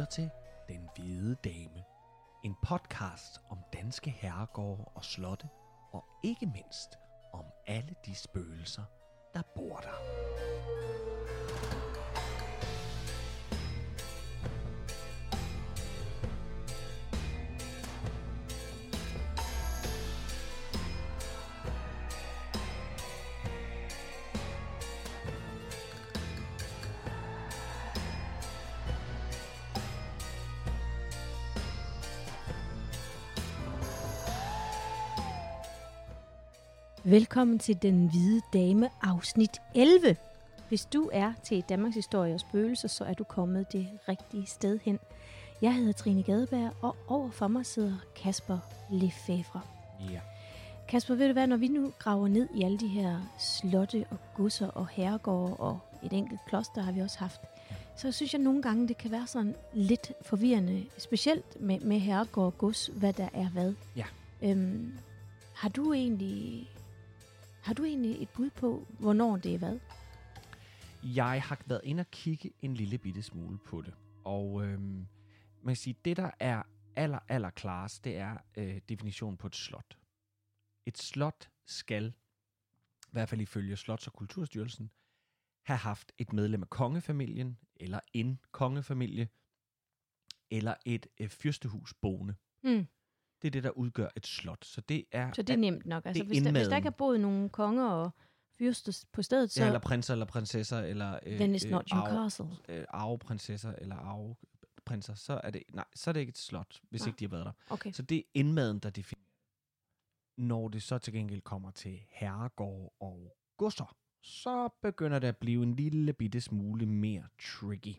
lytter til Den Hvide Dame. En podcast om danske herregårde og slotte, og ikke mindst om alle de spøgelser, der bor der. Velkommen til Den Hvide Dame afsnit 11. Hvis du er til Danmarks Historie og Spøgelser, så er du kommet det rigtige sted hen. Jeg hedder Trine Gadeberg, og over for mig sidder Kasper Lefebvre. Ja. Kasper, ved du hvad, når vi nu graver ned i alle de her slotte og godser og herregårde og et enkelt kloster har vi også haft, så synes jeg nogle gange, det kan være sådan lidt forvirrende, specielt med, med herregård og gods, hvad der er hvad. Ja. Øhm, har du egentlig har du egentlig et bud på, hvornår det er hvad? Jeg har været inde og kigge en lille bitte smule på det. Og øhm, man kan sige, det der er aller, aller klarest, det er øh, definitionen på et slot. Et slot skal, i hvert fald ifølge Slots- og Kulturstyrelsen, have haft et medlem af kongefamilien, eller en kongefamilie, eller et øh, fyrstehus boende. Mm. Det er det, der udgør et slot. Så det er, Så det er nemt nok. Altså, hvis, der, hvis der ikke har boet nogen konger og fyrster på stedet, så ja, eller prinser eller prinsesser, eller øh, then it's not your arve- castle. øh, arveprinsesser eller arveprinser, så er det, nej, så er det ikke et slot, hvis Nej. ikke de har været der. Okay. Så det er indmaden, der definerer. Når det så til gengæld kommer til herregård og godser, så begynder det at blive en lille bitte smule mere tricky.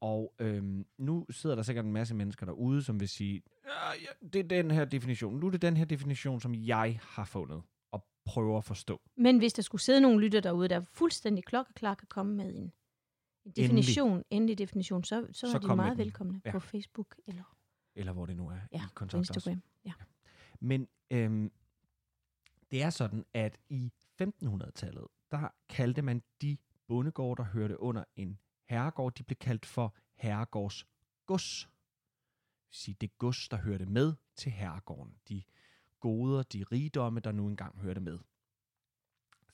Og øhm, nu sidder der sikkert en masse mennesker derude, som vil sige, ja, ja, det er den her definition. Nu er det den her definition, som jeg har fundet og prøver at forstå. Men hvis der skulle sidde nogle lytter derude, der fuldstændig klokkeklar kan komme med en, definition, endelig, endelig definition, så, så, Så er de meget velkomne Ja. på Facebook eller Eller hvor det nu er ja, i kontakt. Instagram. Ja. Men øhm, det er sådan, at i 1500-tallet, der kaldte man de bondegårde, der hørte under en herregård, de blev kaldt for herregårds gods. Det sige, det gods, der hørte med til herregården. De goder, de rigdomme, der nu engang hørte med.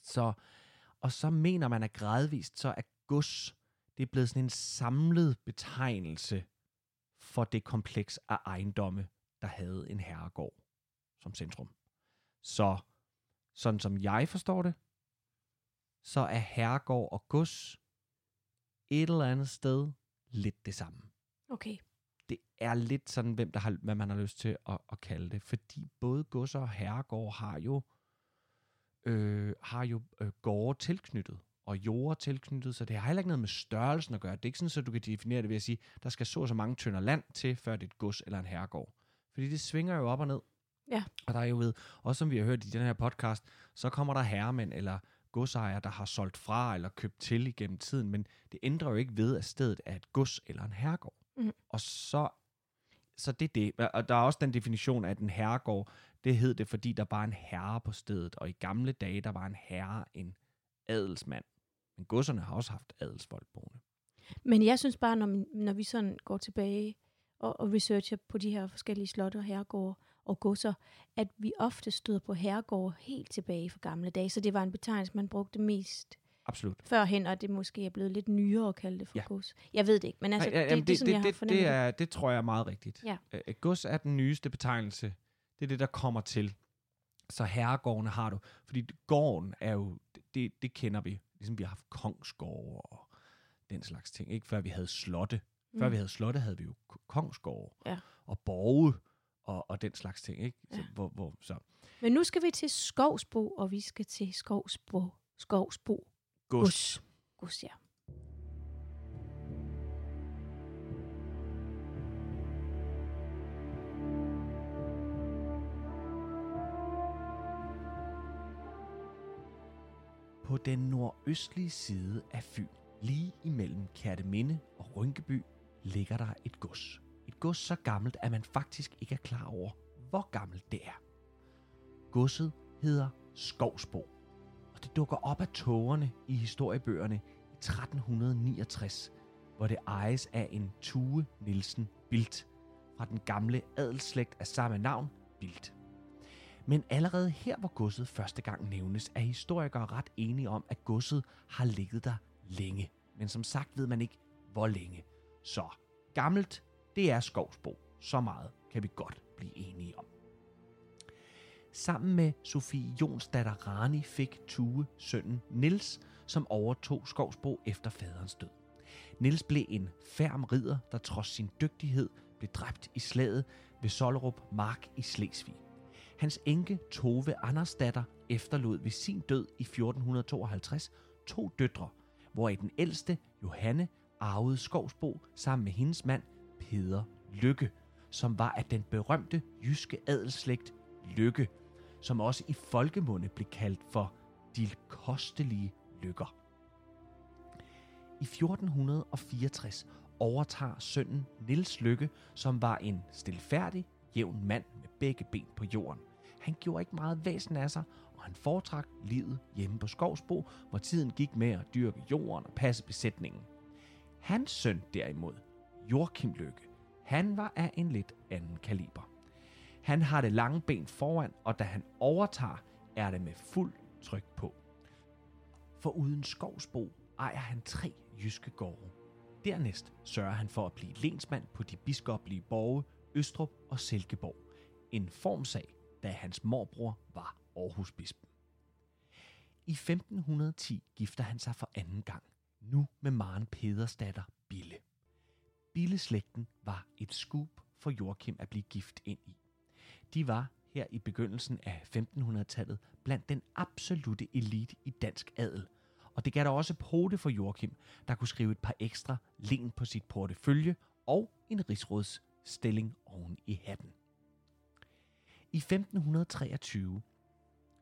Så, og så mener man, at gradvist så er gods, det er blevet sådan en samlet betegnelse for det kompleks af ejendomme, der havde en herregård som centrum. Så sådan som jeg forstår det, så er herregård og gods et eller andet sted lidt det samme. Okay. Det er lidt sådan, hvem der har, hvad man har lyst til at, at kalde det, fordi både godser og herregård har jo, øh, har jo øh, gårde tilknyttet og jorder tilknyttet, så det har heller ikke noget med størrelsen at gøre. Det er ikke sådan, at du kan definere det ved at sige, der skal så og så mange tønder land til, før det er et gods eller en herregård. Fordi det svinger jo op og ned. Ja. Og der er jo ved, også som vi har hørt i den her podcast, så kommer der herremænd eller godsejere, der har solgt fra eller købt til igennem tiden, men det ændrer jo ikke ved, at stedet er et gods eller en herregård. Mhm. Og så, så det er det. Og der er også den definition af, at en herregård, det hed det, fordi der var en herre på stedet, og i gamle dage, der var en herre en adelsmand. Men godserne har også haft adelsfolk boende. Men jeg synes bare, når, når vi sådan går tilbage og, og researcher på de her forskellige slotte og herregårde og godser, at vi ofte støder på herregårde helt tilbage fra gamle dage. Så det var en betegnelse, man brugte mest Absolut. førhen, og det måske er blevet lidt nyere at kalde det for Ja. gods. Jeg ved det ikke, men altså, Nej, ja, det, det, er sådan, jeg har det, fornemmet det, er, det tror jeg er meget rigtigt. Ja. Øh, gods er den nyeste betegnelse. Det er det, der kommer til. Så herregårdene har du. Fordi gården er jo, det, det kender vi. Ligesom vi har haft kongsgårde og den slags ting. Ikke før vi havde slotte. Før Mm. vi havde slotte, havde vi jo kongsgårde Ja. og borge og, og den slags ting. Ikke? Så, Ja. hvor, hvor, så. Men nu skal vi til Skovsbo, og vi skal til Skovsbo. Skovsbo. Gods. Gods. Gods, ja. På den nordøstlige side af Fyn, lige imellem Kærteminde og Rynkeby, ligger der et gods. Gods så gammelt, at man faktisk ikke er klar over, hvor gammelt det er. Godset hedder Skovsbo, og det dukker op af tågerne i historiebøgerne i 1369, hvor hvor det ejes af en Tue Nielsen Bildt fra den gamle adelsslægt af samme navn, Bildt. Men allerede her, hvor godset første gang nævnes, er historikere ret enige om, at godset har ligget der længe. Men som sagt ved man ikke, hvor længe. Så gammelt, det er Skovsbo. Så meget kan vi godt blive enige om. Sammen med Sofie Jonsdatter Rani fik Tue sønnen Nils, som overtog Skovsbo efter faderens død. Nils blev en færm ridder, der trods sin dygtighed blev dræbt i slaget ved Sollerup Mark i Slesvig. Hans enke Tove Andersdatter efterlod ved sin død i 1452 to døtre, hvoraf den ældste, Johanne, arvede Skovsbo sammen med hendes mand, Peder Lykke, som var af den berømte jyske adelslægt Lykke, som også i folkemunde blev kaldt for de kostelige lykker. I 1464 overtager sønnen Nils Lykke, som var en stilfærdig, jævn mand med begge ben på jorden. Han gjorde ikke meget væsen af sig, og han foretrak livet hjemme på Skovsbo, hvor tiden gik med at dyrke jorden og passe besætningen. Hans søn derimod, Joachim Lykke, han var af en lidt anden kaliber. Han har det lange ben foran, og da han overtager, er det med fuld tryk på. For uden Skovsbo ejer han tre jyske gårde. Dernæst sørger han for at blive lensmand på de biskoplige borge Østrup og Silkeborg. En formsag, da hans morbror var Aarhusbispen. I 1510 gifter han sig for anden gang, nu med Maren Pedersdatter Bille. Billeslægten var et skub for Joachim at blive gift ind i. De var her i begyndelsen af 1500-tallet blandt den absolute elite i dansk adel. Og det gav der også pote for Joachim, der kunne skrive et par ekstra len på sit portefølje og en rigsrådsstilling oven i hatten. I 1523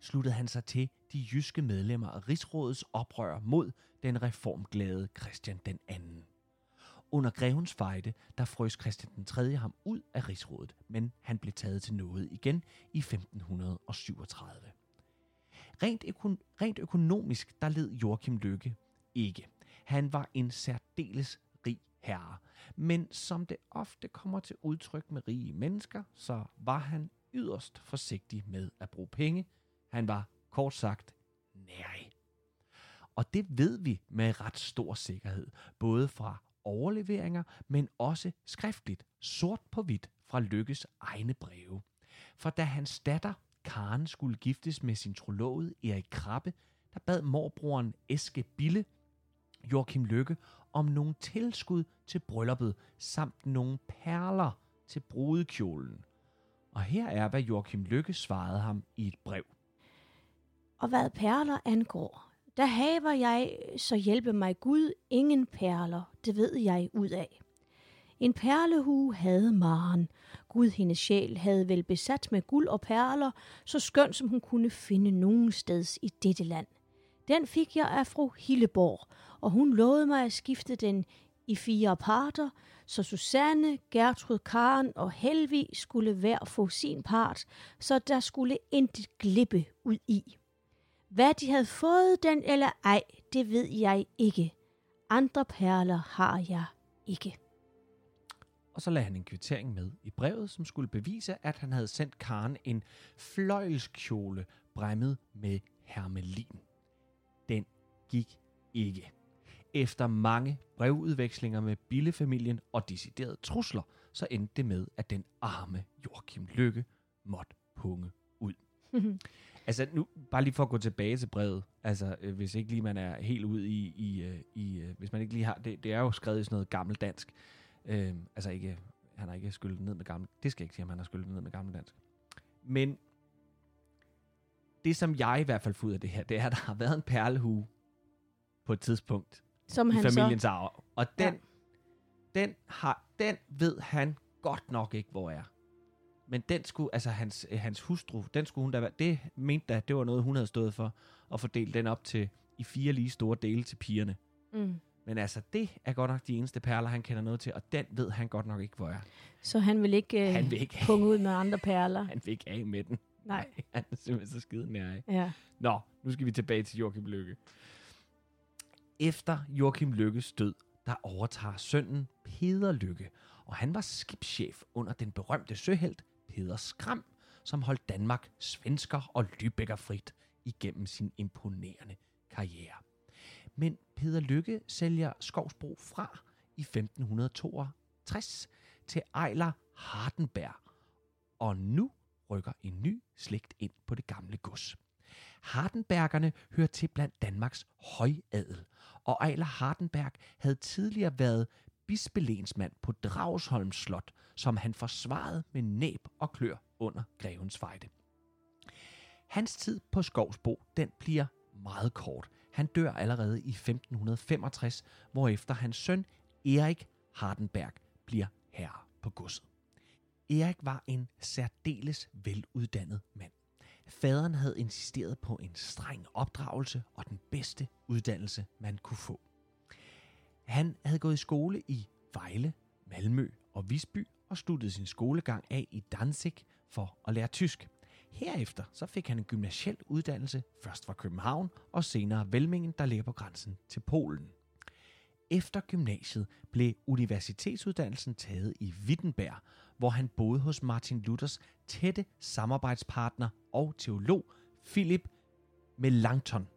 sluttede han sig til de jyske medlemmer af Rigsrådets oprør mod den reformglade Christian den anden. Under grevens fejde, der frøs Christian den 3. ham ud af rigsrådet, men han blev taget til noget igen i 1537. Rent, økon- rent økonomisk, der led Joachim Lykke ikke. Han var en særdeles rig herre, men som det ofte kommer til udtryk med rige mennesker, så var han yderst forsigtig med at bruge penge. Han var kort sagt nærig. Og det ved vi med ret stor sikkerhed, både fra overleveringer, men også skriftligt, sort på hvidt fra Lykkes egne breve. For da hans datter, Karen, skulle giftes med sin trolovede Erik Krabbe, der bad morbroren Eske Bille, Joachim Lykke, om nogle tilskud til brylluppet, samt nogle perler til brudekjolen. Og her er, hvad Joachim Lykke svarede ham i et brev. Og hvad perler angår, der haver jeg, så hjælpe mig Gud, ingen perler, det ved jeg ud af. En perlehue havde Maren. Gud, hendes sjæl, havde vel besat med guld og perler, så skønt som hun kunne finde nogen steds i dette land. Den fik jeg af fru Hilleborg, og hun lovede mig at skifte den i fire parter, så Susanne, Gertrud, Karen og Helvi skulle hver få sin part, så der skulle intet glippe ud i. Hvad de havde fået den eller ej, det ved jeg ikke. Andre perler har jeg ikke. Og så lagde han en kvittering med i brevet, som skulle bevise, at han havde sendt Karen en fløjelskjole bræmmet med hermelin. Den gik ikke. Efter mange brevudvekslinger med Bille-familien og deciderede trusler, så endte det med, at den arme Joachim Lykke måtte punge ud. altså nu, bare lige for at gå tilbage til brevet, altså øh, hvis ikke lige man er helt ude i, i, øh, i øh, hvis man ikke lige har, det, det er jo skrevet i sådan noget gammeldansk, øh, altså ikke, han har ikke skyllet ned med gammel, det skal jeg ikke sige, om han har skyllet ned med gammeldansk. Men det, som jeg i hvert fald får ud af det her, det er, at der har været en perlehue på et tidspunkt Som i han familiens så... arv. Og den, ja. den, har, den ved han godt nok ikke, hvor er. Men den skulle, altså hans, øh, hans hustru, den skulle hun da være, det mente da, det var noget, hun havde stået for, at fordele den op til, i fire lige store dele til pigerne. Mm. Men altså, det er godt nok de eneste perler, han kender noget til, og den ved han godt nok ikke, hvor er. Så han vil ikke øh, Han vil ikke, punge ud med andre perler. han vil ikke af med den. Nej. Han er simpelthen så skide nær. Ja. Nå, nu skal vi tilbage til Joachim Lykke. Efter Joachim Lykkes død, der der overtager sønnen Peder Lykke, og han var skibschef under den berømte søhelt Peder Skram, som holdt Danmark, svensker og Lübecker frit igennem sin imponerende karriere. Men Peder Lykke sælger Skovsbro fra i 1562 til Ejler Hardenberg, og nu rykker en ny slægt ind på det gamle gods. Hardenbergerne hører til blandt Danmarks højadel, og Ejler Hardenberg havde tidligere været bispelensmand på Dragsholm Slot, som han forsvarede med næb og klør under grevens fejde. Hans tid på Skovsbo, den bliver meget kort. Han dør allerede i 1565, hvorefter hans søn Erik Hardenberg bliver herre på godset. Erik var en særdeles veluddannet mand. Faderen havde insisteret på en streng opdragelse og den bedste uddannelse, man kunne få. Han havde gået i skole i Vejle, Malmø og Visby og sluttede sin skolegang af i Danzig for at lære tysk. Herefter så fik han en gymnasiel uddannelse, først fra København og senere Velmingen, der ligger på grænsen til Polen. Efter gymnasiet blev universitetsuddannelsen taget i Wittenberg, hvor han boede hos Martin Luthers tætte samarbejdspartner og teolog Philip Melanchthon,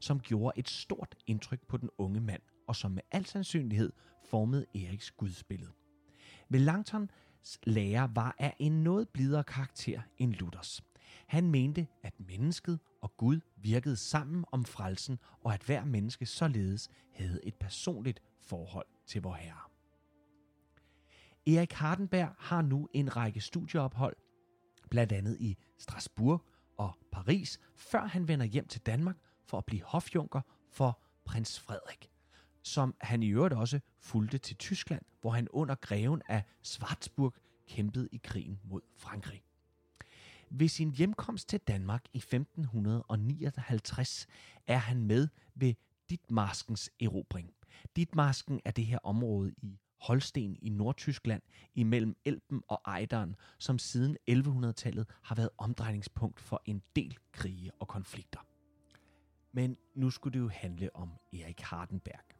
som gjorde et stort indtryk på den unge mand, og som med al sandsynlighed formede Eriks gudsbillede. Melanchthons lære var af en noget blidere karakter end Luthers. Han mente, at mennesket og Gud virkede sammen om frelsen, og at hver menneske således havde et personligt forhold til vor Herre. Erik Hardenberg har nu en række studieophold, blandt andet i Strasbourg og Paris, før han vender hjem til Danmark for at blive hofjunker for prins Frederik, som han i øvrigt også fulgte til Tyskland, hvor han under greven af Schwarzburg kæmpede i krigen mod Frankrig. Ved sin hjemkomst til Danmark i 1559 er han med ved Ditmarskens erobring. Ditmarsken er det her område i Holsten i Nordtyskland imellem Elben og Ejderen, som siden 1100-tallet har været omdrejningspunkt for en del krige og konflikter. Men nu skulle det jo handle om Erik Hardenberg.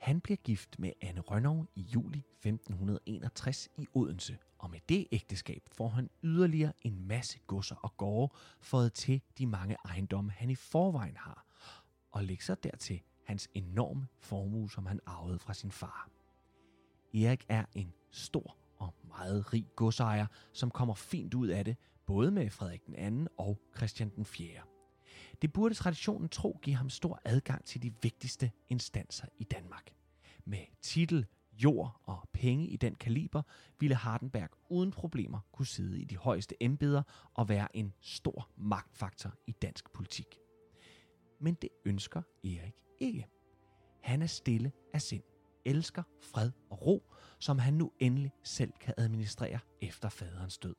Han bliver gift med Anne Rønnow i juli 1561 i Odense, og med det ægteskab får han yderligere en masse godser og gårde fået til de mange ejendomme, han i forvejen har, og lægger sig dertil hans enorme formue, som han arvede fra sin far. Erik er en stor og meget rig godsejer, som kommer fint ud af det, både med Frederik den 2. og Christian den 4. Det burde traditionen tro give ham stor adgang til de vigtigste instanser i Danmark. Med titel, jord og penge i den kaliber, ville Hardenberg uden problemer kunne sidde i de højeste embeder og være en stor magtfaktor i dansk politik. Men det ønsker Erik ikke. Han er stille af sind, elsker fred og ro, som han nu endelig selv kan administrere efter faderens død.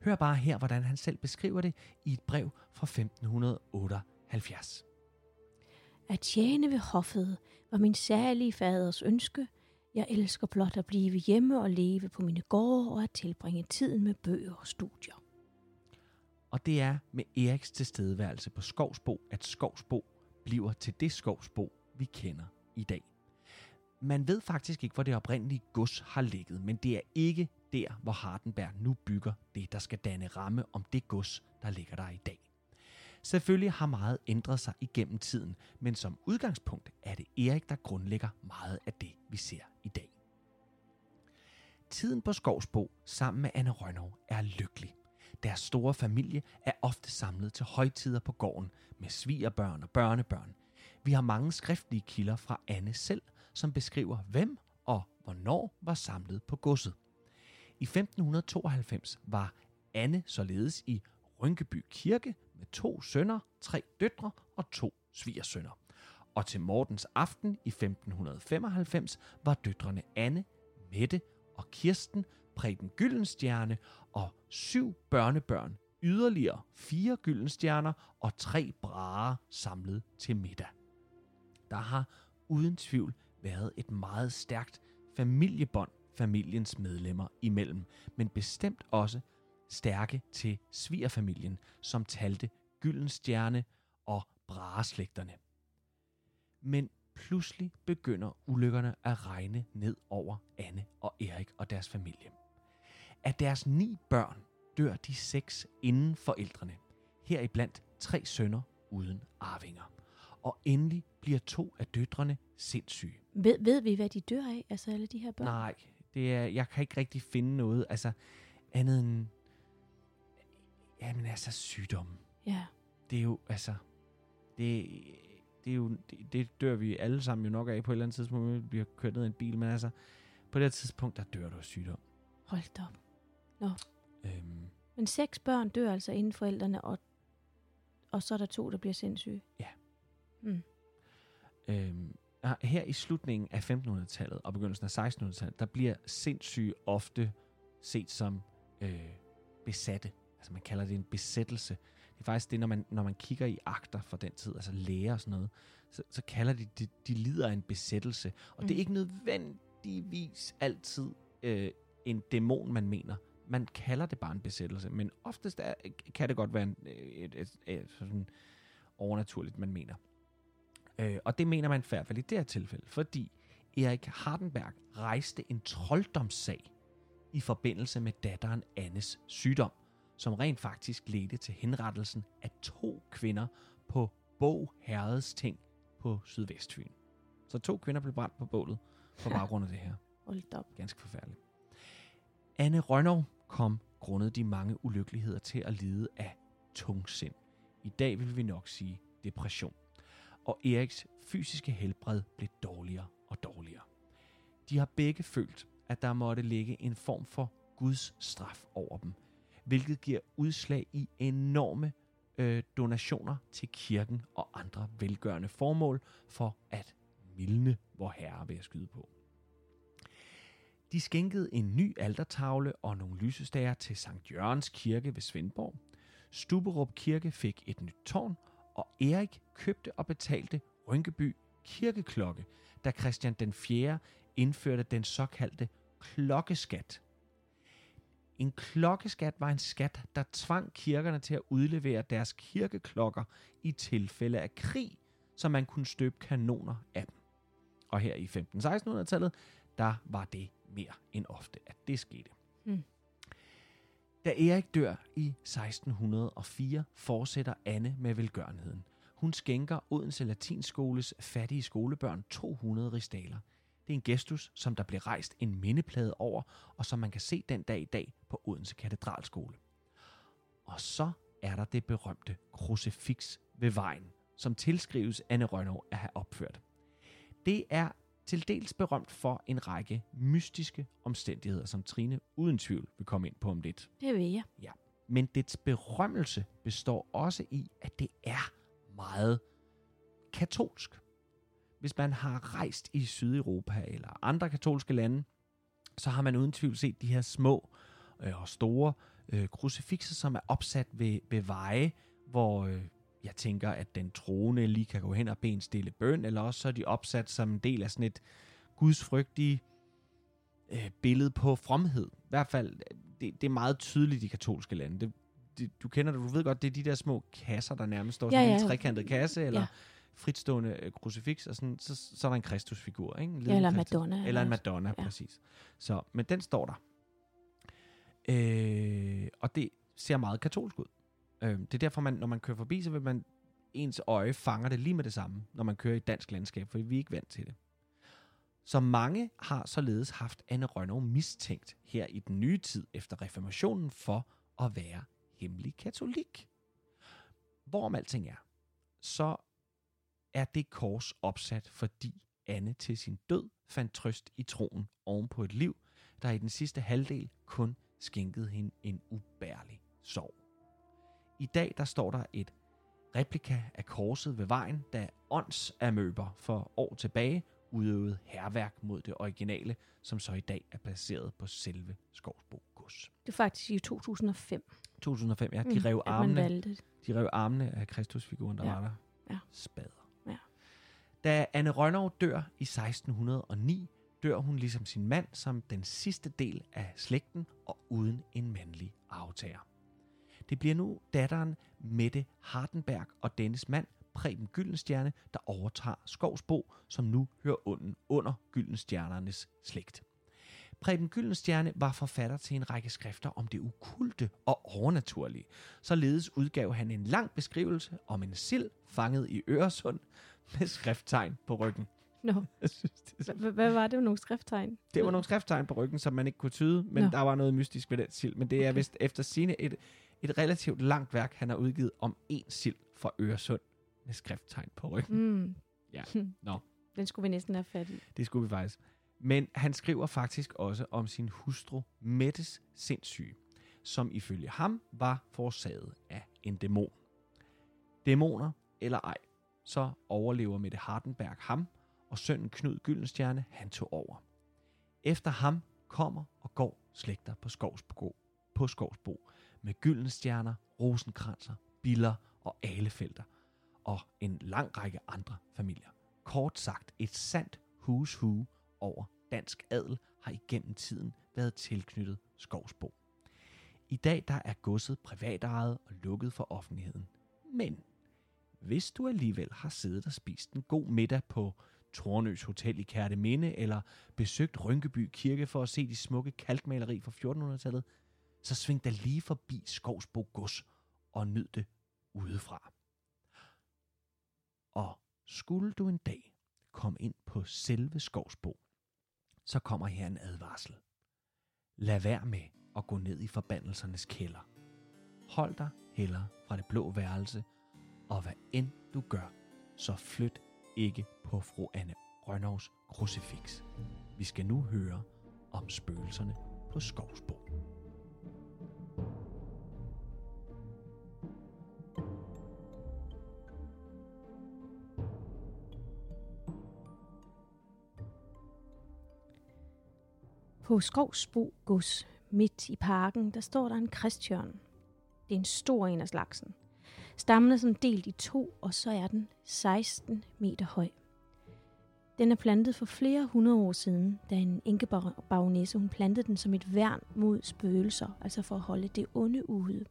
Hør bare her, hvordan han selv beskriver det i et brev fra 1578. At tjene ved hoffet var min særlige faders ønske. Jeg elsker blot at blive hjemme og leve på mine gårde og at tilbringe tiden med bøger og studier. Og det er med Eriks tilstedeværelse på Skovsbo, at Skovsbo bliver til det Skovsbo, vi kender i dag. Man ved faktisk ikke, hvor det oprindelige gods har ligget, men det er ikke der, hvor Hardenberg nu bygger det, der skal danne ramme om det gods, der ligger der i dag. Selvfølgelig har meget ændret sig igennem tiden, men som udgangspunkt er det Erik, der grundlægger meget af det, vi ser i dag. Tiden på Skovsbo sammen med Anne Rønnow er lykkelig. Deres store familie er ofte samlet til højtider på gården med svigerbørn og børnebørn. Vi har mange skriftlige kilder fra Anne selv, som beskriver hvem og hvornår var samlet på godset. I 1592 var Anne således i Rynkeby Kirke med to sønner, tre døtre og to svigersønner. Og til Mortens aften i 1595 var døtrene Anne, Mette og Kirsten Preben Gyldenstjerne og syv børnebørn, yderligere fire Gyldenstjerner og tre brager samlet til middag. Der har uden tvivl været et meget stærkt familiebånd familiens medlemmer imellem, men bestemt også stærke til svigerfamilien, som talte Gyldenstjerne og Brageslægterne. Men pludselig begynder ulykkerne at regne ned over Anne og Erik og deres familie. Af deres ni børn dør de seks inden forældrene, heriblandt tre sønner uden arvinger. Og endelig bliver to af døtrene sindssyge. Ved, ved vi, hvad de dør af, altså alle de her børn? Nej, det er, jeg kan ikke rigtig finde noget, altså andet end, jamen altså sygdomme. Ja. Det er jo, altså, det, det er jo, det, det dør vi alle sammen jo nok af på et eller andet tidspunkt, vi bliver kørt ned i en bil, men altså, på det her tidspunkt, der dør du af sygdom. Hold da op. Øhm, Men seks børn dør altså inden forældrene, og, og så er der to, der bliver sindssyge. Ja. Mm. øhm, her i slutningen af 1500-tallet og begyndelsen af 1600-tallet, der bliver sindssyge ofte set som øh, besatte. Altså man kalder det en besættelse. Det er faktisk det, når man, når man kigger i akter fra den tid, altså læger og sådan noget, så, så kalder de, de, de lider af en besættelse. Og mm. det er Mm. ikke nødvendigvis altid øh, en dæmon, man mener. Man kalder det bare en besættelse, men oftest er, kan det godt være en, et, et, et, sådan overnaturligt, man mener. Øh, og det mener man i hvert fald i det her tilfælde, fordi Erik Hardenberg rejste en trolddomssag i forbindelse med datteren Annes sygdom, som rent faktisk ledte til henrettelsen af to kvinder på Bog Herreds ting på Sydvestfyn. Så to kvinder blev brændt på bålet på baggrund af det her. Hold op. Ganske forfærdeligt. Anne Rønnow kom grundet de mange ulykkeligheder til at lide af tungsind. I dag vil vi nok sige depression. Og Eriks fysiske helbred blev dårligere og dårligere. De har begge følt, at der måtte ligge en form for Guds straf over dem, hvilket giver udslag i enorme øh, donationer til kirken og andre velgørende formål for at mildne vor herre ved at skyde på. De skænkede en ny altertavle og nogle lysestager til Sankt Jørgens Kirke ved Svendborg. Stuberup Kirke fik et nyt tårn, og Erik købte og betalte Rynkeby kirkeklokke, da Christian den 4. indførte den såkaldte klokkeskat. En klokkeskat var en skat, der tvang kirkerne til at udlevere deres kirkeklokker i tilfælde af krig, så man kunne støbe kanoner af dem. Og her i 15-1600-tallet, der var det mere end ofte, at det skete. Mm. Da Erik dør i 1604, fortsætter Anne med velgørenheden. Hun skænker Odense Latinskoles fattige skolebørn 200 ristaler. Det er en gestus, som der blev rejst en mindeplade over, og som man kan se den dag i dag på Odense Katedralskole. Og så er der det berømte krucifiks ved vejen, som tilskrives Anne Rønnow at have opført. Det er til dels berømt for en række mystiske omstændigheder, som Trine uden tvivl vil komme ind på om lidt. Det ved jeg. Men dets berømmelse består også i, at det er meget katolsk. Hvis man har rejst i Sydeuropa eller andre katolske lande, så har man uden tvivl set de her små øh, og store øh, krucifixer, som er opsat ved, ved veje, hvor øh, jeg tænker, at den troende lige kan gå hen og bede en stille bøn, eller også så er de opsat som en del af sådan et gudsfrygtigt øh, billede på fromhed. I hvert fald, det, det er meget tydeligt i katolske lande. Det, det, du kender det, du ved godt, det er de der små kasser, der nærmest står Ja, sådan ja. en trekantet kasse, eller Ja. fritstående øh, krucifix, og sådan, så, så er der en kristusfigur, ikke? En lille Ja, eller Kristus. Madonna. Eller en. Madonna. Ja. præcis. Så, men den står der. Øh, og det ser meget katolsk ud. Øh, det er derfor, man, når man kører forbi, så vil man ens øje fanger det lige med det samme, når man kører i et dansk landskab, for vi er ikke vant til det. Så mange har således haft Anne Rønnow mistænkt her i den nye tid efter reformationen for at være hemmelig katolik. Hvorom alting er, så er det kors opsat, fordi Anne til sin død fandt trøst i troen oven på et liv, der i den sidste halvdel kun skænkede hende en ubærlig sorg. I dag der står der et replika af korset ved vejen, da åndsamøber for år tilbage udøvede herværk mod det originale, som så i dag er placeret på selve Skovsbo Gods. Det er faktisk i 2005, 2005, ja, de mm, rev man armene de rev armene af Kristusfiguren, der Ja. var der. Ja. Spader. Ja. Da Anne Rønnow dør i 1609, dør hun ligesom sin mand som den sidste del af slægten og uden en mandlig arvtager. Det bliver nu datteren Mette Hardenberg og dennes mand Preben Gyldenstjerne, der overtager Skovsbo, som nu hører under, under Gyldenstjernernes slægt. Preben Gyldenstjerne var forfatter til en række skrifter om det ukulte og overnaturlige. Således udgav han en lang beskrivelse om en sild fanget i Øresund med skrifttegn på ryggen. H- hvad var det nogle skrifttegn? det var nogle skrifttegn på ryggen, som man ikke kunne tyde, men der var noget mystisk ved den sild. Men det er vist efter sine et, et relativt langt værk, han har udgivet om en sild fra Øresund med skrifttegn på ryggen. Mm. Ja, nå. Den skulle vi næsten have fat i. Det skulle vi faktisk. Men han skriver faktisk også om sin hustru Mettes sindssyge, som ifølge ham var forårsaget af en dæmon. Dæmoner eller ej, så overlever Mette Hardenberg ham, og sønnen Knud Gyldenstjerne, han tog over. Efter ham kommer og går slægter på Skovsbo, på Skovsbo med Gyldenstjerner, Rosenkranser, Biller og Alefelter, og en lang række andre familier. Kort sagt, et sandt who's who over dansk adel har igennem tiden været tilknyttet Skovsbo. I dag der er godset privatejet og lukket for offentligheden. Men hvis du alligevel har siddet og spist en god middag på Tornøs Hotel i Kærteminde, eller besøgt Rynkeby Kirke for at se de smukke kalkmaleri fra 1400-tallet, så sving da lige forbi Skovsbo Gods og nyd det udefra. Og skulle du en dag komme ind på selve Skovsbo, så kommer her en advarsel. Lad være med at gå ned i forbandelsernes kælder. Hold dig heller fra det blå værelse, og hvad end du gør, så flyt ikke på fru Anne Rønnovs krucifix. Vi skal nu høre om spøgelserne på Skovsbo. På Skovsbo Gods, midt i parken, der står der en kristjørn. Det er en stor en af slagsen. Stammen er sådan delt i to, og så er den 16 meter høj. Den er plantet for flere hundrede år siden, da en enkebaronesse hun plantede den som et værn mod spøgelser, altså for at holde det onde ude.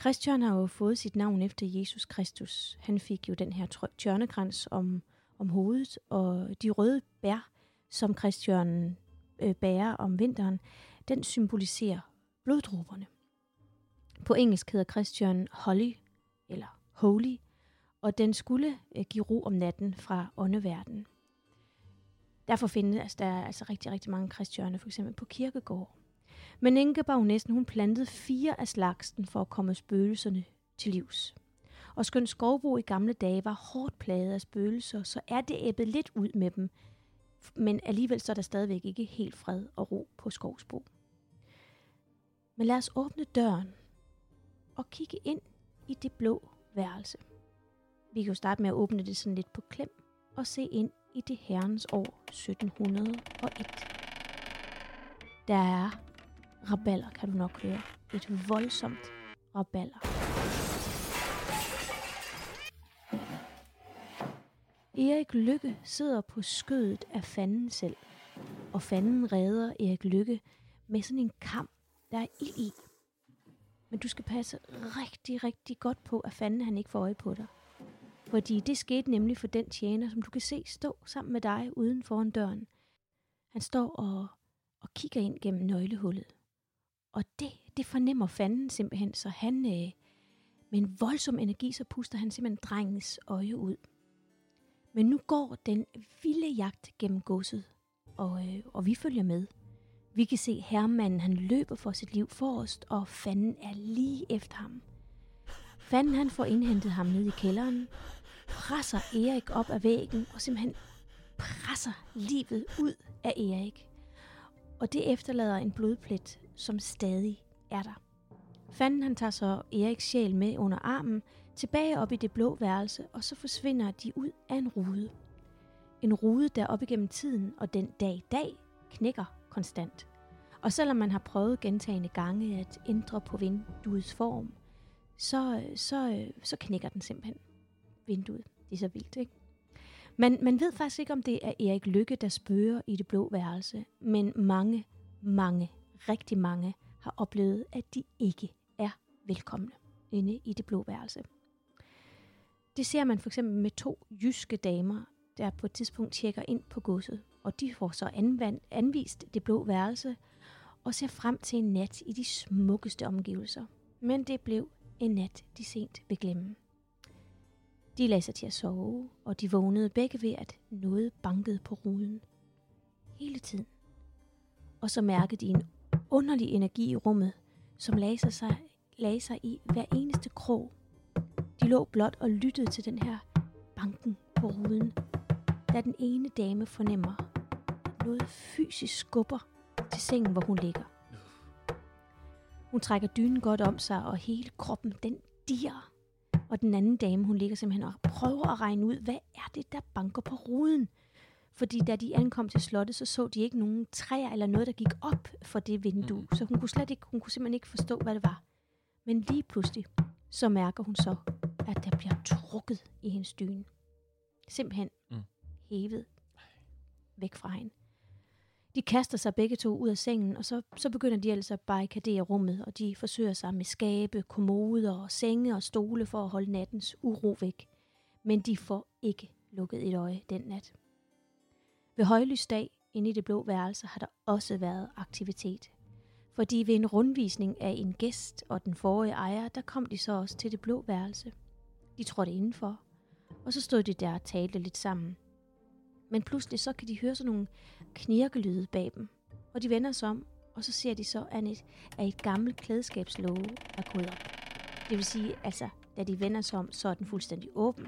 Christian har jo fået sit navn efter Jesus Kristus. Han fik jo den her tjørnekrans om, om hovedet, og de røde bær, som Christian øh, bærer om vinteren, den symboliserer bloddråberne. På engelsk hedder Christian Holly, eller Holy, og den skulle øh, give ro om natten fra åndeverdenen. Derfor findes der altså rigtig, rigtig mange kristjørner, for eksempel på kirkegård. Men Ingeborg hun plantede fire af slagsen for at komme spøgelserne til livs. Og skøn Skovbo i gamle dage var hårdt plaget af spøgelser, så er det æbbet lidt ud med dem, men alligevel så er der stadigvæk ikke helt fred og ro på Skovsbo. Men lad os åbne døren og kigge ind i det blå værelse. Vi kan jo starte med at åbne det sådan lidt på klem og se ind i det herrens år 1701. Der er raballer, kan du nok høre. Et voldsomt raballer. Erik Lykke sidder på skødet af fanden selv, og fanden redder Erik Lykke med sådan en kamp, der er ild i. Men du skal passe rigtig, rigtig godt på, at fanden han ikke får øje på dig. Fordi det skete nemlig for den tjener, som du kan se stå sammen med dig uden foran døren. Han står og, og kigger ind gennem nøglehullet. Og det, det fornemmer fanden simpelthen, så han øh, med en voldsom energi, så puster han simpelthen drengens øje ud. Men nu går den vilde jagt gennem godset, og, øh, og vi følger med. Vi kan se herremanden, han løber for sit liv forrest, og fanden er lige efter ham. Fanden han får indhentet ham ned i kælderen, presser Erik op af væggen, og simpelthen presser livet ud af Erik. Og det efterlader en blodplet, som stadig er der. Fanden han tager så Eriks sjæl med under armen, tilbage op i det blå værelse, og så forsvinder de ud af en rude. En rude, der op igennem tiden og den dag i dag knækker konstant. Og selvom man har prøvet gentagende gange at ændre på vinduets form, så, så, så knækker den simpelthen vinduet. Det er så vildt, ikke? Man, man ved faktisk ikke, om det er Erik Lykke, der spørger i det blå værelse, men mange, mange, rigtig mange har oplevet, at de ikke er velkomne inde i det blå værelse. Det ser man for eksempel med to jyske damer, der på et tidspunkt tjekker ind på godset, og de får så anvand, anvist det blå værelse, og ser frem til en nat i de smukkeste omgivelser. Men det blev en nat, de sent vil glemme. De lagde sig til at sove, og de vågnede begge ved, at noget bankede på ruden. Hele tiden. Og så mærkede de en underlig energi i rummet, som lagde sig, lagde sig i hver eneste krog. De lå blot og lyttede til den her banken på ruden, da den ene dame fornemmer, at noget fysisk skubber til sengen, hvor hun ligger. Hun trækker dynen godt om sig, og hele kroppen, den dir. Og den anden dame, hun ligger simpelthen og prøver at regne ud, hvad er det, der banker på ruden? Fordi da de ankom til slottet, så så de ikke nogen træer eller noget, der gik op for det vindue. Så hun kunne slet ikke, hun kunne simpelthen ikke forstå, hvad det var. Men lige pludselig, så mærker hun så, at der bliver trukket i hendes dyne. Simpelthen Mm. hævet væk fra hende. De kaster sig begge to ud af sengen, og så, så begynder de altså at barrikadere rummet, og de forsøger sig med skabe, kommoder og senge og stole for at holde nattens uro væk. Men de får ikke lukket et øje den nat. Ved højlysdag inde i det blå værelse har der også været aktivitet. Fordi ved en rundvisning af en gæst og den forrige ejer, der kom de så også til det blå værelse. De trådte indenfor, og så stod de der og talte lidt sammen. Men pludselig så kan de høre sådan nogle knirkelyde bag dem, og de vender sig om, og så ser de så, at et, at et gammelt klædeskabslåge er gået op. Det vil sige, altså, da de vender sig om, så er den fuldstændig åben.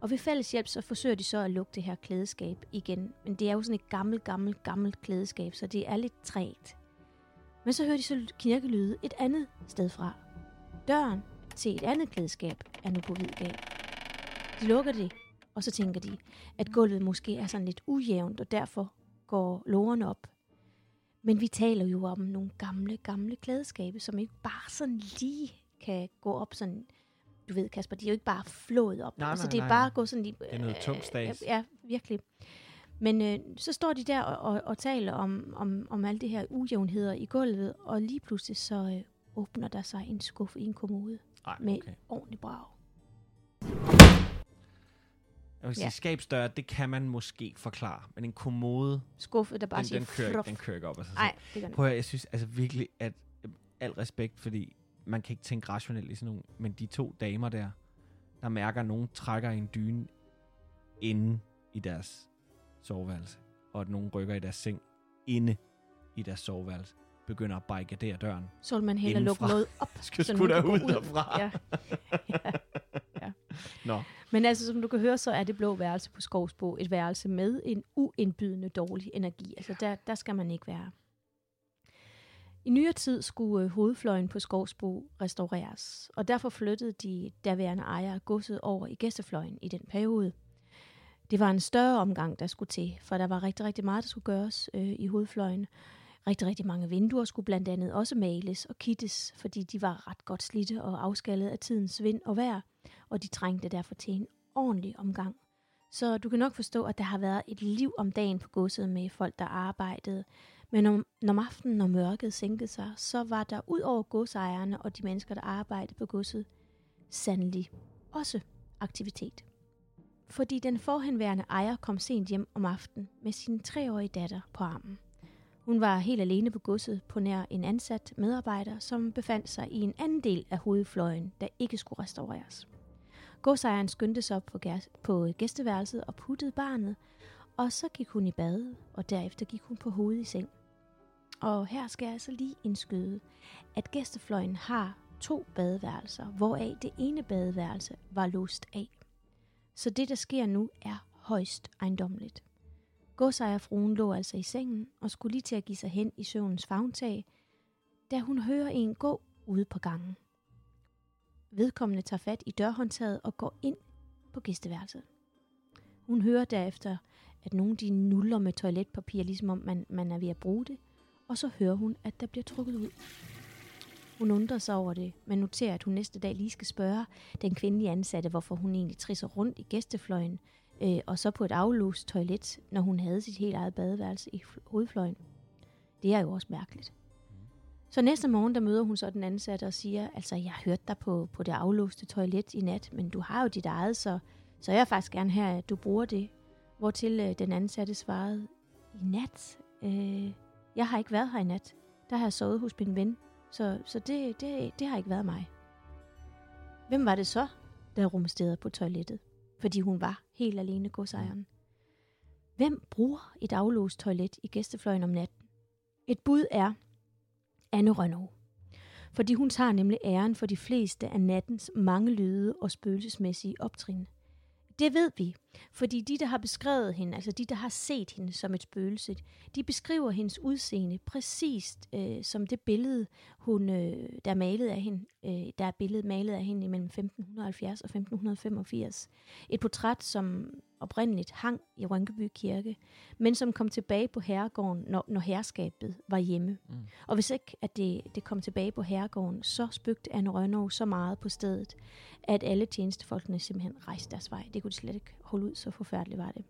Og ved fælles hjælp, så forsøger de så at lukke det her klædeskab igen. Men det er jo sådan et gammelt, gammelt, gammelt klædeskab, så det er lidt trægt. Men så hører de så knirkelyde et andet sted fra. Døren til et andet klædeskab er nu på vid gab. De lukker det, og så tænker de, at gulvet måske er sådan lidt ujævnt, og derfor går lårene op. Men vi taler jo om nogle gamle, gamle klædeskabe, som ikke bare sådan lige kan gå op sådan, du ved Kasper, de er jo ikke bare flået op. Nej, altså nej, det er nej, bare gå sådan lige... Det er noget tungt stads. Ja, virkelig. Men øh, så står de der og, og, og taler om, om, om alle de her ujævnheder i gulvet, og lige pludselig så øh, åbner der sig en skuffe i en kommode Ej, med okay. ordentlig brag. Jeg vil sige, Ja. skabsdør, det kan man måske forklare, men en kommode, Skuffe, der bare den, siger den, kører, fluff. den kører ikke op af sig selv. Nej, det gør den Prøv at, jeg synes altså virkelig, at øh, al respekt, fordi man kan ikke tænke rationelt i sådan nogle, men de to damer der, der mærker, at nogen trækker en dyne inde i deres soveværelse, og at nogen rykker i deres seng inde i deres soveværelse, begynder at barrikadere døren. Så vil man hellere lukke noget op. Skal så gå ud derfra. Ja. ja. Nå, Men altså, som du kan høre, så er det blå værelse på Skovsbo et værelse med en uindbydende dårlig energi. Altså, der, der skal man ikke være. I nyere tid skulle øh, hovedfløjen på Skovsbo restaureres, og derfor flyttede de derværende ejere af godset over i gæstefløjen i den periode. Det var en større omgang, der skulle til, for der var rigtig, rigtig meget, der skulle gøres øh, i hovedfløjen. Rigtig, rigtig mange vinduer skulle blandt andet også males og kittes, fordi de var ret godt slidte og afskallet af tidens vind og vejr, og de trængte derfor til en ordentlig omgang. Så du kan nok forstå, at der har været et liv om dagen på godset med folk, der arbejdede. Men om, når aftenen, når mørket sænkede sig, så var der ud over godsejerne og de mennesker, der arbejdede på godset, sandelig også aktivitet. Fordi den forhenværende ejer kom sent hjem om aftenen med sin treårige datter på armen. Hun var helt alene på godset på nær en ansat medarbejder, som befandt sig i en anden del af hovedfløjen, der ikke skulle restaureres. Godsejeren skyndte sig op på, på gæsteværelset og puttede barnet, og så gik hun i bad, og derefter gik hun på hovedet i seng. Og her skal jeg altså lige indskyde, at gæstefløjen har to badeværelser, hvoraf det ene badeværelse var låst af. Så det, der sker nu, er højst ejendomligt. Godsejerfruen lå altså i sengen og skulle lige til at give sig hen i søvnens fagntag, da hun hører en gå ude på gangen. Vedkommende tager fat i dørhåndtaget og går ind på gæsteværelset. Hun hører derefter, at nogen de nuller med toiletpapir, ligesom om man, man er ved at bruge det, og så hører hun, at der bliver trukket ud. Hun undrer sig over det, men noterer, at hun næste dag lige skal spørge den kvindelige ansatte, hvorfor hun egentlig trisser rundt i gæstefløjen, øh, og så på et aflåst toilet, når hun havde sit helt eget badeværelse i fl- hovedfløjen. Det er jo også mærkeligt. Så næste morgen, der møder hun så den ansatte og siger, altså jeg har hørt dig på, på det aflåste toilet i nat, men du har jo dit eget, så, så jeg vil faktisk gerne have, at du bruger det. Hvortil øh, den ansatte svarede, i nat? Øh, jeg har ikke været her i nat. Der har jeg sovet hos min ven, så, så det, det, det har ikke været mig. Hvem var det så, der rumsterede på toilettet? Fordi hun var helt alene godsejeren. Hvem bruger et aflåst toilet i gæstefløjen om natten? Et bud er Anne Rønnow. Fordi hun tager nemlig æren for de fleste af nattens mange lyde og spøgelsesmæssige optrin. Det ved vi, fordi de, der har beskrevet hende, altså de, der har set hende som et spøgelse, de beskriver hendes udseende præcist øh, som det billede, hun, øh, der er malet af hende, øh, der er billedet malet af hende imellem 1570 og 1585. Et portræt, som oprindeligt hang i Rønkeby Kirke, men som kom tilbage på herregården, når, når herskabet var hjemme. Mm. Og hvis ikke at det, det kom tilbage på herregården, så spøgte Anne Rønnow så meget på stedet, at alle tjenestefolkene simpelthen rejste deres vej. Det kunne de slet ikke holde ud, så forfærdeligt var det.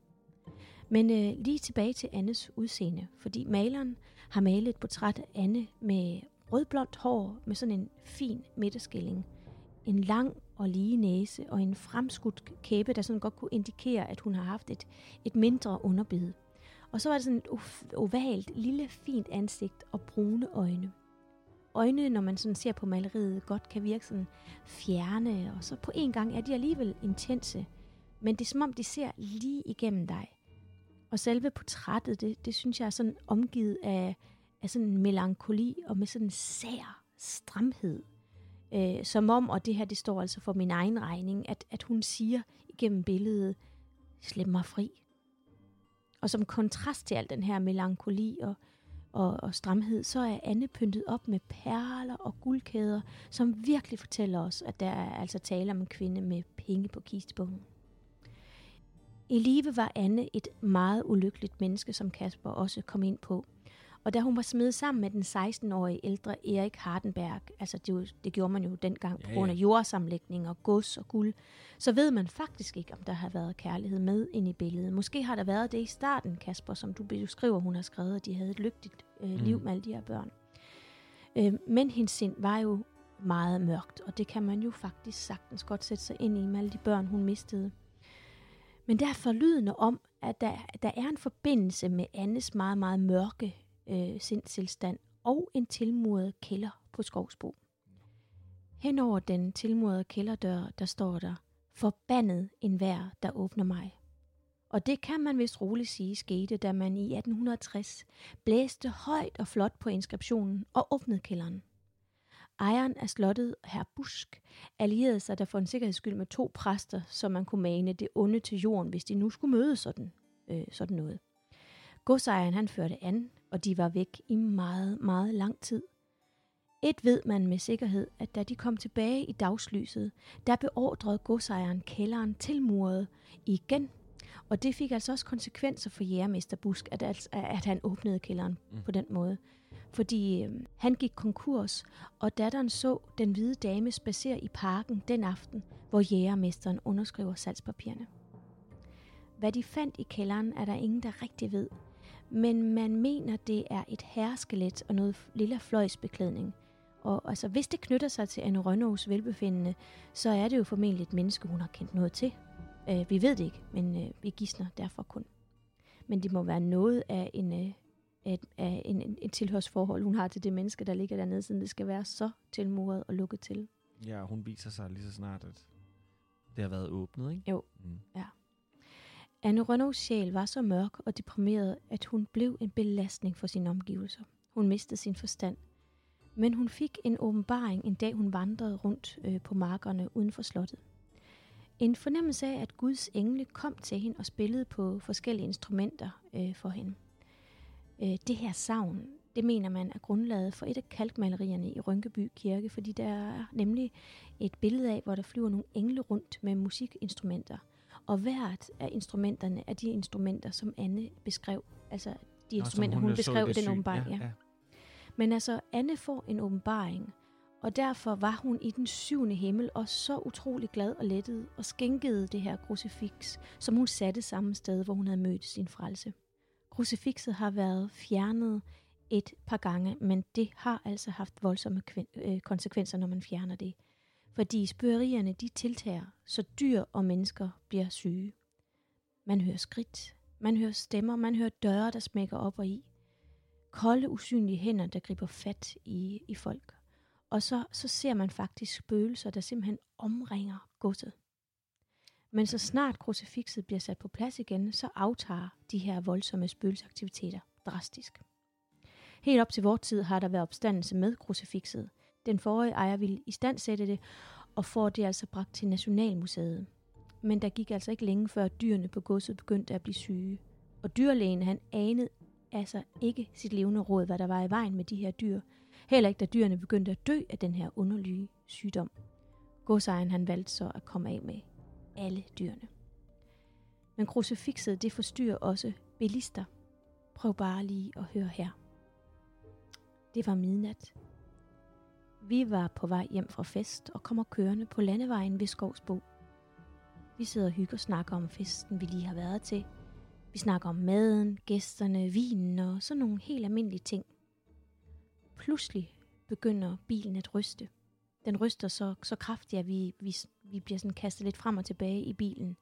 Men øh, lige tilbage til Annes udseende, fordi maleren har malet et portræt af Anne med rødblondt hår med sådan en fin midterskilling, en lang og lige næse og en fremskudt kæbe, der sådan godt kunne indikere, at hun har haft et, et mindre underbid. Og så var det sådan et ovalt, lille, fint ansigt og brune øjne. Øjne, når man sådan ser på maleriet, godt kan virke sådan fjerne, og så på en gang er de alligevel intense. Men det er som om, de ser lige igennem dig. Og selve portrættet, det, det synes jeg er sådan omgivet af, af sådan en melankoli og med sådan en sær stramhed. Øh, som om, og det her det står altså for min egen regning, at, at hun siger igennem billedet, slip mig fri. Og som kontrast til al den her melankoli og, og, og stramhed, så er Anne pyntet op med perler og guldkæder, som virkelig fortæller os, at der er altså tale om en kvinde med penge på kistebogen. I live var Anne et meget ulykkeligt menneske, som Kasper også kom ind på. Og da hun var smidt sammen med den 16-årige ældre Erik Hardenberg, altså det, det gjorde man jo dengang på grund af jordsamlægning og gods og guld, så ved man faktisk ikke, om der har været kærlighed med ind i billedet. Måske har der været det i starten, Kasper, som du beskriver, hun har skrevet, at de havde et lykkeligt øh, liv mm. med alle de her børn. Øh, men hendes sind var jo meget mørkt, og det kan man jo faktisk sagtens godt sætte sig ind i med alle de børn, hun mistede. Men der er forlydende om, at der, der er en forbindelse med Annes meget, meget mørke øh, sindstilstand og en tilmuret kælder på Skovsbo. Henover den tilmurede kælderdør, der står der, forbandet en vær, der åbner mig. Og det kan man vist roligt sige skete, da man i 1860 blæste højt og flot på inskriptionen og åbnede kælderen. Ejeren af slottet, herr Busk, allierede sig der for en sikkerheds skyld med to præster, så man kunne mane det onde til jorden, hvis de nu skulle møde sådan, øh, sådan noget. Godsejeren han førte an, og de var væk i meget, meget lang tid. Et ved man med sikkerhed, at da de kom tilbage i dagslyset, der beordrede godsejeren kælderen tilmuret igen. Og det fik altså også konsekvenser for jægermester Busk, at, altså, at han åbnede kælderen mm. på den måde. Fordi øh, han gik konkurs, og datteren så den hvide dame spacere i parken den aften, hvor jægermesteren underskriver salgspapirerne. Hvad de fandt i kælderen, er der ingen, der rigtig ved – men man mener, det er et herreskelet og noget lille fløjsbeklædning. Og altså, hvis det knytter sig til Anne Rønnows velbefindende, så er det jo formentlig et menneske, hun har kendt noget til. Øh, vi ved det ikke, men øh, vi gissner derfor kun. Men det må være noget af en, et, en, en, et tilhørsforhold, hun har til det menneske, der ligger dernede, siden det skal være så tilmuret og lukket til. Ja, hun viser sig lige så snart, at det har været åbnet, ikke? Jo, mm. ja. Anne Rønnows sjæl var så mørk og deprimeret, at hun blev en belastning for sine omgivelser. Hun mistede sin forstand. Men hun fik en åbenbaring en dag, hun vandrede rundt øh, på markerne uden for slottet. En fornemmelse af, at Guds engle kom til hende og spillede på forskellige instrumenter øh, for hende. Øh, det her savn, det mener man er grundlaget for et af kalkmalerierne i Rynkeby Kirke, fordi der er nemlig et billede af, hvor der flyver nogle engle rundt med musikinstrumenter – og hvert af instrumenterne er de instrumenter, som Anne beskrev. Altså de instrumenter, hun, hun beskrev den åbenbaring. Ja, ja. Men altså, Anne får en åbenbaring, og derfor var hun i den syvende himmel og så utrolig glad og lettet og skænkede det her krucifix, som hun satte samme sted, hvor hun havde mødt sin frelse. Krucifixet har været fjernet et par gange, men det har altså haft voldsomme øh, konsekvenser, når man fjerner det. Fordi spøgerierne, de tiltager, så dyr og mennesker bliver syge. Man hører skridt, man hører stemmer, man hører døre, der smækker op og i. Kolde, usynlige hænder, der griber fat i, i folk. Og så, så ser man faktisk spøgelser, der simpelthen omringer godset. Men så snart krucifixet bliver sat på plads igen, så aftager de her voldsomme spøgelsesaktiviteter drastisk. Helt op til vores tid har der været opstandelse med krucifixet. Den forrige ejer ville i stand sætte det, og får det altså bragt til Nationalmuseet. Men der gik altså ikke længe før dyrene på godset begyndte at blive syge. Og dyrlægen han anede altså ikke sit levende råd, hvad der var i vejen med de her dyr. Heller ikke da dyrene begyndte at dø af den her underlige sygdom. Godsejeren han valgte så at komme af med alle dyrene. Men krucifixet det forstyrrer også bilister. Prøv bare lige at høre her. Det var midnat. Vi var på vej hjem fra fest og kommer kørende på landevejen ved Skovsbo. Vi sidder og hygger og snakker om festen, vi lige har været til. Vi snakker om maden, gæsterne, vinen og sådan nogle helt almindelige ting. Pludselig begynder bilen at ryste. Den ryster så, så kraftigt, at vi, vi, vi bliver sådan kastet lidt frem og tilbage i bilen.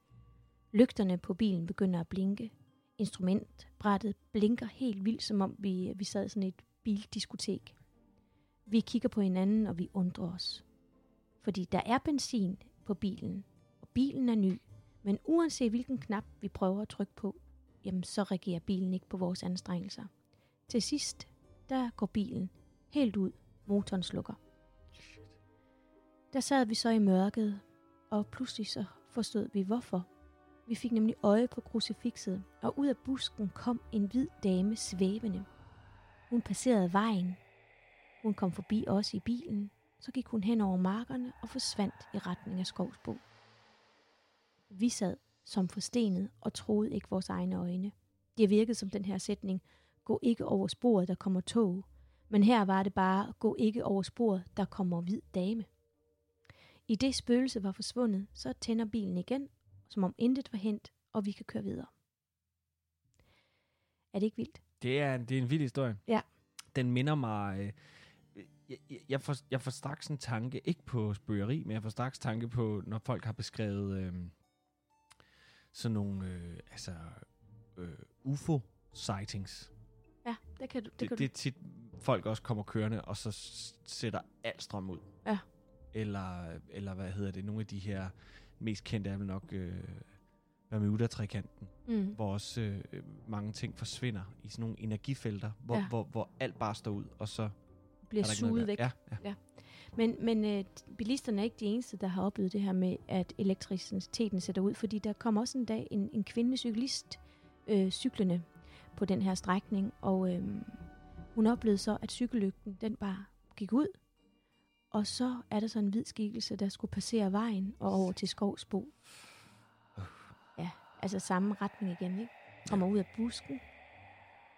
Lygterne på bilen begynder at blinke. Instrumentbrættet blinker helt vildt, som om vi, vi sad i sådan et bildiskotek. Vi kigger på hinanden, og vi undrer os. Fordi der er benzin på bilen, og bilen er ny. Men uanset hvilken knap vi prøver at trykke på, jamen så reagerer bilen ikke på vores anstrengelser. Til sidst, der går bilen helt ud. Motoren slukker. Der sad vi så i mørket, og pludselig så forstod vi hvorfor. Vi fik nemlig øje på krucifixet, og ud af busken kom en hvid dame svævende. Hun passerede vejen. Hun kom forbi os i bilen. Så gik hun hen over markerne og forsvandt i retning af Skovsbo. Vi sad som forstenet og troede ikke vores egne øjne. Det virkede som den her sætning, gå ikke over sporet, der kommer tog. Men her var det bare, gå ikke over sporet, der kommer hvid dame. I det spøgelse var forsvundet, så tænder bilen igen, som om intet var hent, og vi kan køre videre. Er det ikke vildt? Det er, det er en vild historie. Ja. Den minder mig... Øh, jeg, jeg- får, jeg får straks en tanke, ikke på spøgeri, men jeg får straks tanke på, når folk har beskrevet øh, sådan nogle øh, altså, øh, UFO-sightings. Ja, det kan du. Det, Det, kan det er tit, folk også kommer kørende, og så sætter alt strøm ud. Ja. Eller, eller hvad hedder det, nogle af de her mest kendte er vel nok øh, Bermuda-trikanten. Mm. hvor også øh, mange ting forsvinder i sådan nogle energifelter, hvor, Ja. ja. hvor, hvor alt bare står ud, og så Bliver er suget væk. Ja, ja. Men, men øh, bilisterne er ikke de eneste, der har oplevet det her med, at elektriciteten sætter ud, fordi der kom også en dag en, en kvindelig cyklist øh, cyklende på den her strækning, og øh, hun oplevede så, at cykellygten den bare gik ud, og så er der så en hvid skikkelse, der skulle passere vejen og over til Skovsbo. Ja, altså samme retning igen, ikke? Kommer ud af busken,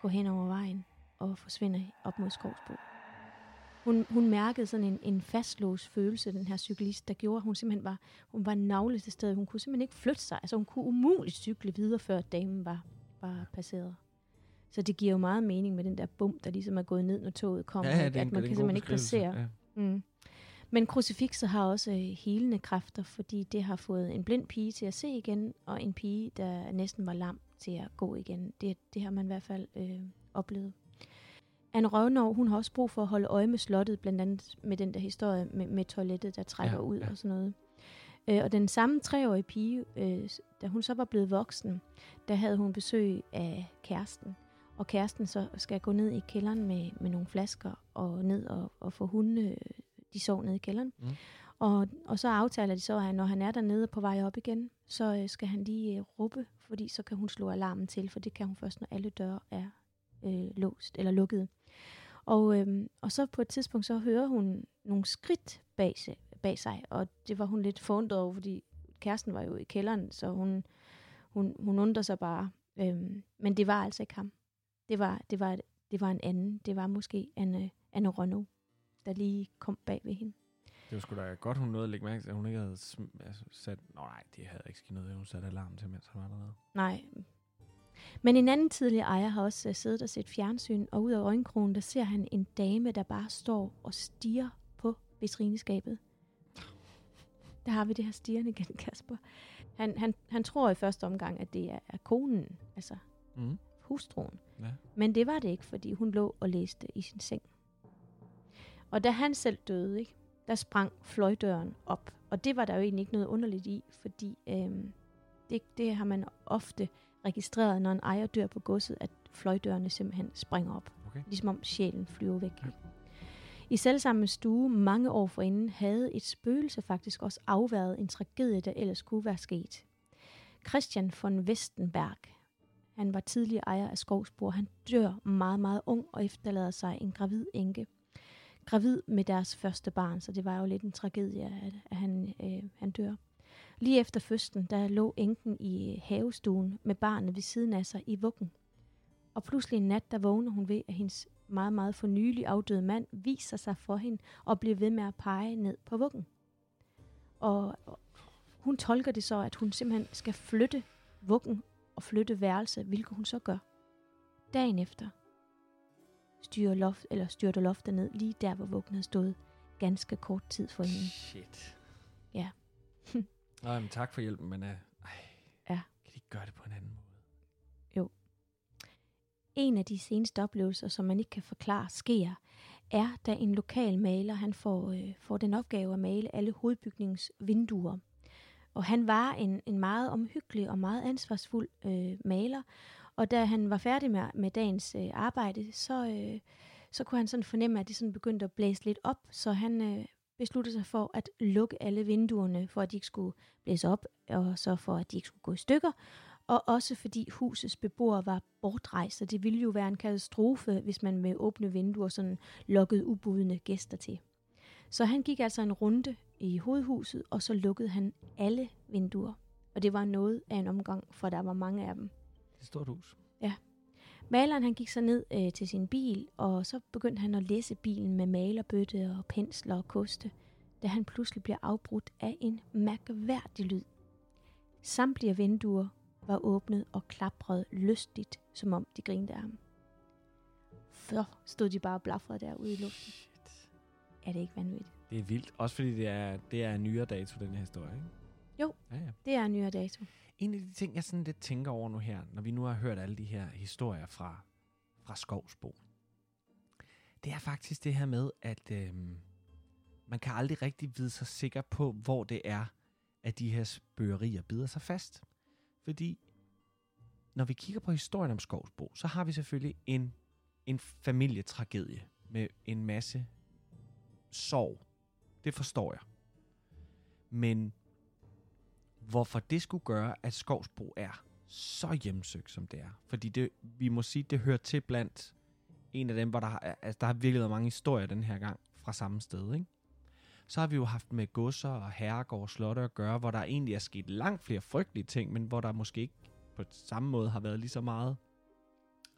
går hen over vejen og forsvinder op mod Skovsbo. Hun, hun mærkede sådan en, en fastlåst følelse, den her cyklist, der gjorde, at hun simpelthen var, hun var navle til stedet. Hun kunne simpelthen ikke flytte sig. Altså hun kunne umuligt cykle videre, før damen var, var passeret. Så det giver jo meget mening med den der bum, der ligesom er gået ned, når toget kommer. ja, ja, at man kan en god simpelthen ikke passere. Ja. Mm. Men krucifixet har også øh, helende kræfter, fordi det har fået en blind pige til at se igen, og en pige, der næsten var lam til at gå igen. Det, det har man i hvert fald øh, oplevet. Anne Røvnov, hun har også brug for at holde øje med slottet, blandt andet med den der historie med, med toilettet, der trækker Ja, ud ja. og sådan noget. Øh, og den samme treårige pige, øh, da hun så var blevet voksen, der havde hun besøg af kæresten. Og kæresten så skal gå ned i kælderen med, med nogle flasker og ned og, og få hunde, de sov nede i kælderen. Mm. Og, og så aftaler de så, at når han er dernede på vej op igen, så øh, skal han lige øh, råbe, fordi så kan hun slå alarmen til, for det kan hun først, når alle døre er øh, låst eller lukket. Og, øhm, og så på et tidspunkt, så hører hun nogle skridt bag, sig- bag sig, og det var hun lidt forundret over, fordi kæresten var jo i kælderen, så hun, hun, hun undrer sig bare. Øhm, men det var altså ikke ham. Det var, det var, det var en anden. Det var måske Anne, Anne Rønnow, der lige kom bag ved hende. Det var sgu da godt, hun nåede at lægge mærke til, at hun ikke havde altså, sat... Nå nej, det havde ikke sket noget, hun satte alarm til, mens han var dernede. Nej. Men en anden tidligere ejer har også uh, siddet og set fjernsyn, og ud af øjenkrogen, der ser han en dame, der bare står og stiger på vitrineskabet. Der har vi det her stigende igen, Kasper. Han, han, han tror i første omgang, at det er, er konen, altså Mm. hustruen. Ja. Men det var det ikke, fordi hun lå og læste i sin seng. Og da han selv døde, ikke, der sprang fløjdøren op. Og det var der jo egentlig ikke noget underligt i, fordi øhm, det, det har man ofte registreret, når en ejer dør på godset, at fløjdørene simpelthen springer op. Okay. Ligesom om sjælen flyver væk. Ja. I selvsamme stue mange år forinden havde et spøgelse faktisk også afværet en tragedie, der ellers kunne være sket. Christian von Westenberg, han var tidligere ejer af Skovsbor. han dør meget, meget ung og efterlader sig en gravid enke. Gravid med deres første barn, så det var jo lidt en tragedie, at, at han, øh, han dør. Lige efter fødslen, der lå enken i øh, havestuen med barnet ved siden af sig i vuggen. Og pludselig en nat, der vågner hun ved, at hendes meget, meget for nylig afdøde mand viser sig for hende og bliver ved med at pege ned på vuggen. Og hun tolker det så, at hun simpelthen skal flytte vuggen og flytte værelse, hvilket hun så gør. Dagen efter styrer loft, eller styrter loftet ned lige der, hvor vuggen havde stået ganske kort tid for hende. Shit. Ja. Nå, men tak for hjælpen, men uh, ej, Ja. kan de ikke gøre det på en anden måde? En af de seneste oplevelser, som man ikke kan forklare, sker, er, da en lokal maler han får, øh, får den opgave at male alle hovedbygningens vinduer. Og han var en, en meget omhyggelig og meget ansvarsfuld øh, maler, og da han var færdig med, med dagens øh, arbejde, så, øh, så kunne han sådan fornemme, at det sådan begyndte at blæse lidt op, så han øh, besluttede sig for at lukke alle vinduerne, for at de ikke skulle blæse op, og så for at de ikke skulle gå i stykker, og også fordi husets beboere var bortrejst, så det ville jo være en katastrofe, hvis man med åbne vinduer sådan lukkede ubudne gæster til. Så han gik altså en runde i hovedhuset, og så lukkede han alle vinduer. Og det var noget af en omgang, for der var mange af dem. Det er et stort hus. Maleren han gik så ned øh, til sin bil, og så begyndte han at læse bilen med malerbøtte og pensler og koste, da han pludselig bliver afbrudt af en mærkværdig lyd. Samtlige vinduer var åbnet og klaprede lystigt, som om de grinede af ham. Så stod de bare og blafrede derude i luften. Shit. Er det ikke vanvittigt? Det er vildt. Også fordi det er, det er en nyere dato, den her historie, ikke? Jo. Ja, ja. Det er en nyere dato. En af de ting, jeg sådan lidt tænker over nu her, når vi nu har hørt alle de her historier fra, fra Skovsbo, det er faktisk det her med, at øhm, man kan aldrig rigtig vide sig sikker på, hvor det er, at de her spøgerier bider sig fast. Fordi når vi kigger på historien om Skovsbo, så har vi selvfølgelig en, en familietragedie med en masse sorg. Det forstår jeg. Men hvorfor det skulle gøre, at Skovsbo er så hjemsøgt, som det er. Fordi det, vi må sige, det hører til blandt en af dem, hvor der, har- altså, der har virkelig været mange historier den her gang fra samme sted. Ikke? Så har vi jo haft med godser og herregård og slotte at gøre, hvor der egentlig er sket langt flere frygtelige ting, men hvor der måske ikke på samme måde har været lige så meget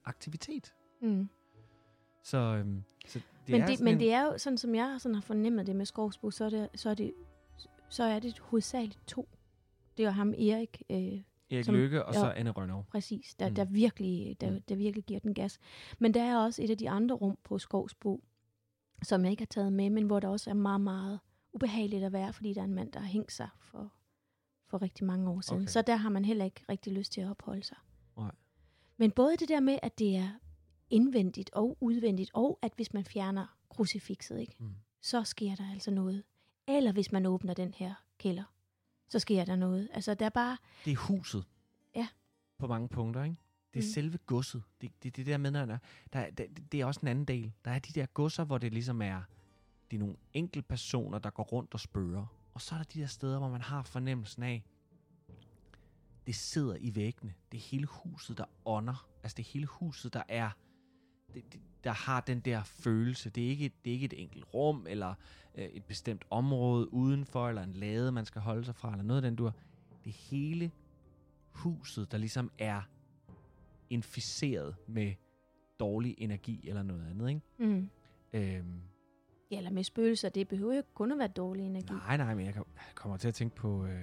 aktivitet. Mm. Så, øhm, så det men, er det, men en, det er jo sådan, som jeg sådan har fornemmet det med Skovsbo, så er det, så er det, så er det hovedsageligt to. Det er ham Erik, øh, Erik som- Lykke og jo. så Anne Rønnow. præcis, der, Mm. der, virkelig, der, Mm. der virkelig giver den gas. Men der er også et af de andre rum på Skovsbo, som jeg ikke har taget med, men hvor der også er meget, meget ubehageligt at være, fordi der er en mand, der har hængt sig for, for rigtig mange år siden. Okay. Så der har man heller ikke rigtig lyst til at opholde sig. Nej. Men både det der med, at det er indvendigt og udvendigt, og at hvis man fjerner krucifixet, ikke, Mm. så sker der altså noget. Eller hvis man åbner den her kælder, så sker der noget. Altså, der er bare... Det er huset. Ja. På mange punkter, ikke? Det er Mm. selve godset. Det, det, det der med, når der, der, der, det er også en anden del. Der er de der godser, hvor det ligesom er, det er nogle enkelte personer, der går rundt og spørger. Og så er der de der steder, hvor man har fornemmelsen af, det sidder i væggene. Det er hele huset, der ånder. Altså det er hele huset, der er, det, det, der har den der følelse. Det er ikke, det er ikke et enkelt rum, eller øh, et bestemt område udenfor, eller en lade, man skal holde sig fra, eller noget af den dur. Det hele huset, der ligesom er inficeret med dårlig energi eller noget andet, ikke? Mm. Øhm, Ja, eller med spøgelser, det behøver jo ikke kun at være dårlig energi. nej, nej, men jeg kommer til at tænke på, øh,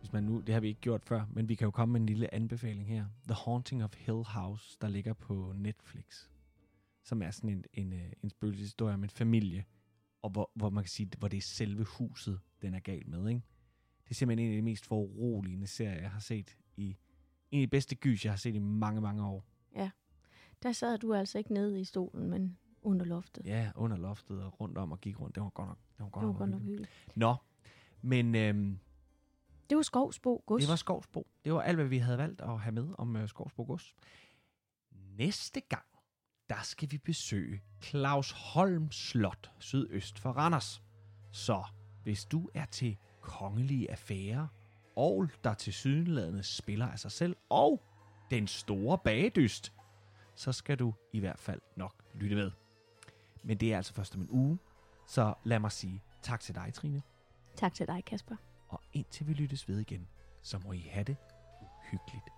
hvis man nu, det har vi ikke gjort før, men vi kan jo komme med en lille anbefaling her. The Haunting of Hill House, der ligger på Netflix, som er sådan en, en, øh, en spøgelseshistorie om en familie, og hvor, hvor man kan sige, hvor det er selve huset, den er gal med, ikke? Det er simpelthen en af de mest foruroligende serier, jeg har set i, en af de bedste gys, jeg har set i mange, mange år. Der sad du altså ikke nede i stolen, men under loftet. Ja, under loftet og rundt om og gik rundt. Det var godt nok, det var godt det var nok, godt nok. Nå, men øhm, Det var Skovsbo Gods. det var Skovsbo. Det var alt, hvad vi havde valgt at have med om øh, Skovsbo Gods. Næste gang, der skal vi besøge Claus Holm Slot, sydøst for Randers. Så hvis du er til kongelige affærer, og der til sydenladende spiller af sig selv, og den store bagedyst, så skal du i hvert fald nok lytte med. Men det er altså først om en uge, så lad mig sige tak til dig, Trine. Tak til dig, Kasper. Og indtil vi lyttes ved igen, så må I have det uhyggeligt